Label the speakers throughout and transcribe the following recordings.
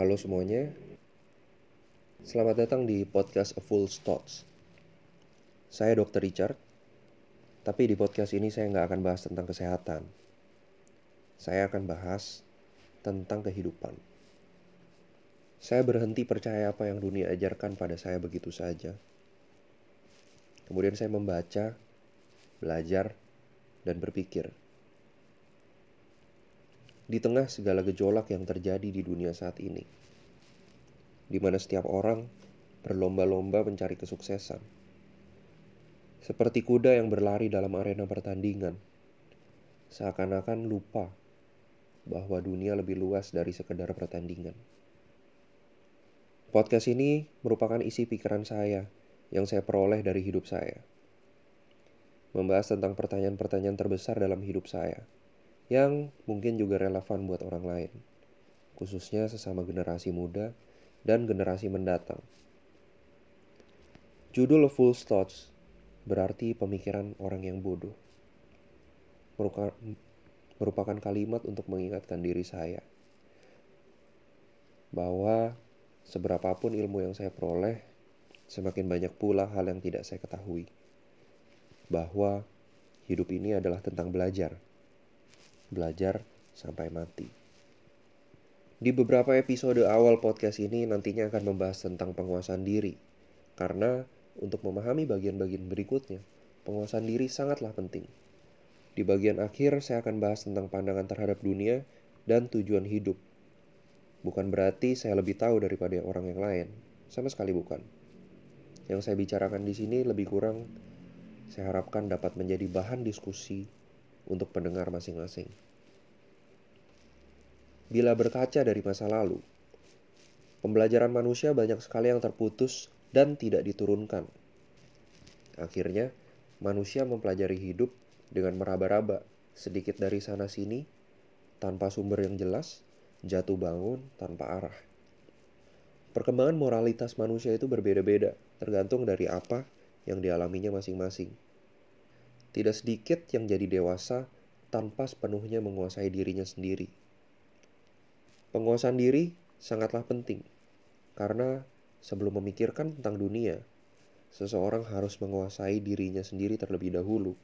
Speaker 1: Halo semuanya, selamat datang di podcast A Full Thoughts. Saya Dr. Richard, tapi di podcast ini saya nggak akan bahas tentang kesehatan. Saya akan bahas tentang kehidupan. Saya berhenti percaya apa yang dunia ajarkan pada saya begitu saja. Kemudian saya membaca, belajar, dan berpikir. Di tengah segala gejolak yang terjadi di dunia saat ini, di mana setiap orang berlomba-lomba mencari kesuksesan, seperti kuda yang berlari dalam arena pertandingan, seakan-akan lupa bahwa dunia lebih luas dari sekedar pertandingan. Podcast ini merupakan isi pikiran saya yang saya peroleh dari hidup saya. Membahas tentang pertanyaan-pertanyaan terbesar dalam hidup saya yang mungkin juga relevan buat orang lain, khususnya sesama generasi muda dan generasi mendatang. Judul Full Thoughts berarti pemikiran orang yang bodoh. Merupakan kalimat untuk mengingatkan diri saya bahwa seberapapun ilmu yang saya peroleh, semakin banyak pula hal yang tidak saya ketahui. Bahwa hidup ini adalah tentang belajar belajar sampai mati. Di beberapa episode awal podcast ini nantinya akan membahas tentang penguasaan diri. Karena untuk memahami bagian-bagian berikutnya, penguasaan diri sangatlah penting. Di bagian akhir saya akan bahas tentang pandangan terhadap dunia dan tujuan hidup. Bukan berarti saya lebih tahu daripada orang yang lain, sama sekali bukan. Yang saya bicarakan di sini lebih kurang saya harapkan dapat menjadi bahan diskusi untuk pendengar masing-masing. Bila berkaca dari masa lalu, pembelajaran manusia banyak sekali yang terputus dan tidak diturunkan. Akhirnya, manusia mempelajari hidup dengan meraba-raba sedikit dari sana-sini tanpa sumber yang jelas, jatuh bangun tanpa arah. Perkembangan moralitas manusia itu berbeda-beda, tergantung dari apa yang dialaminya masing-masing. Tidak sedikit yang jadi dewasa tanpa sepenuhnya menguasai dirinya sendiri. Penguasaan diri sangatlah penting, karena sebelum memikirkan tentang dunia, seseorang harus menguasai dirinya sendiri terlebih dahulu.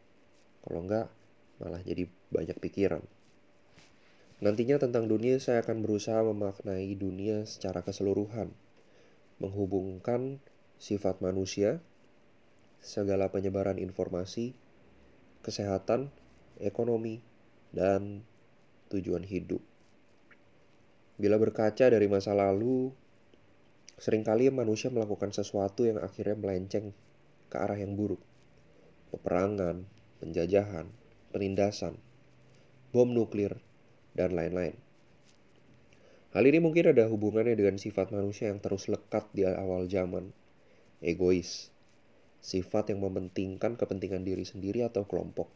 Speaker 1: Kalau enggak, malah jadi banyak pikiran. Nantinya tentang dunia saya akan berusaha memaknai dunia secara keseluruhan, menghubungkan sifat manusia, segala penyebaran informasi, kesehatan, ekonomi, dan tujuan hidup. Bila berkaca dari masa lalu, sering kali manusia melakukan sesuatu yang akhirnya melenceng ke arah yang buruk. Peperangan, penjajahan, penindasan, bom nuklir, dan lain-lain. Hal ini mungkin ada hubungannya dengan sifat manusia yang terus lekat di awal zaman, egois, sifat yang mementingkan kepentingan diri sendiri atau kelompok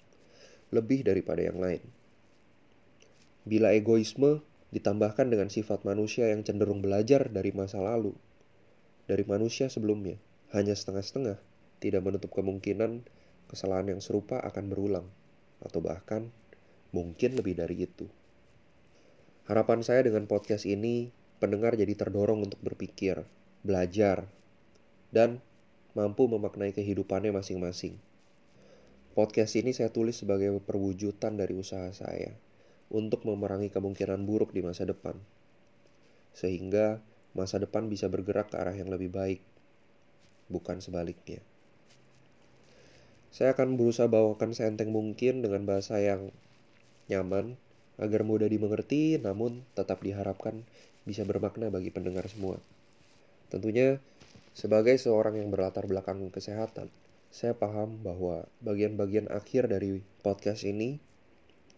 Speaker 1: lebih daripada yang lain. Bila egoisme ditambahkan dengan sifat manusia yang cenderung belajar dari masa lalu, dari manusia sebelumnya, hanya setengah-setengah, tidak menutup kemungkinan kesalahan yang serupa akan berulang, atau bahkan mungkin lebih dari itu. Harapan saya dengan podcast ini, pendengar jadi terdorong untuk berpikir, belajar, dan mampu memaknai kehidupannya masing-masing. Podcast ini saya tulis sebagai perwujudan dari usaha saya untuk memerangi kemungkinan buruk di masa depan, sehingga masa depan bisa bergerak ke arah yang lebih baik, bukan sebaliknya. Saya akan berusaha bawakan seenteng mungkin dengan bahasa yang nyaman agar mudah dimengerti namun tetap diharapkan bisa bermakna bagi pendengar semua. Tentunya sebagai seorang yang berlatar belakang kesehatan, saya paham bahwa bagian-bagian akhir dari podcast ini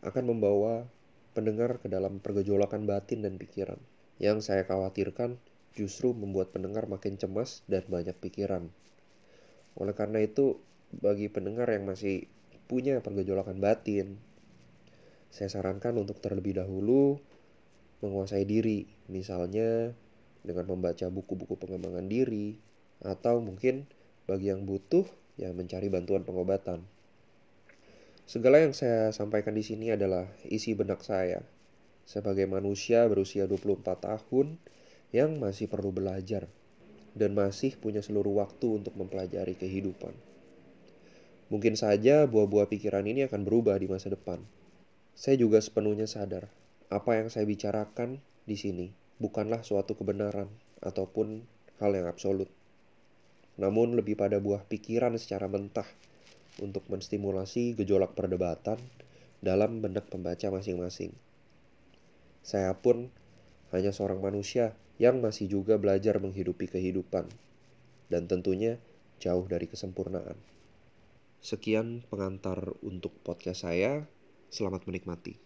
Speaker 1: akan membawa pendengar ke dalam pergejolakan batin dan pikiran. Yang saya khawatirkan justru membuat pendengar makin cemas dan banyak pikiran. Oleh karena itu, bagi pendengar yang masih punya pergejolakan batin, saya sarankan untuk terlebih dahulu menguasai diri, misalnya dengan membaca buku-buku pengembangan diri, atau mungkin bagi yang butuh ya mencari bantuan pengobatan. Segala yang saya sampaikan di sini adalah isi benak saya sebagai manusia berusia 24 tahun yang masih perlu belajar dan masih punya seluruh waktu untuk mempelajari kehidupan. Mungkin saja buah-buah pikiran ini akan berubah di masa depan. Saya juga sepenuhnya sadar apa yang saya bicarakan di sini bukanlah suatu kebenaran ataupun hal yang absolut. Namun lebih pada buah pikiran secara mentah untuk menstimulasi gejolak perdebatan dalam benak pembaca masing-masing. Saya pun hanya seorang manusia yang masih juga belajar menghidupi kehidupan, dan tentunya jauh dari kesempurnaan. Sekian pengantar untuk podcast saya. Selamat menikmati.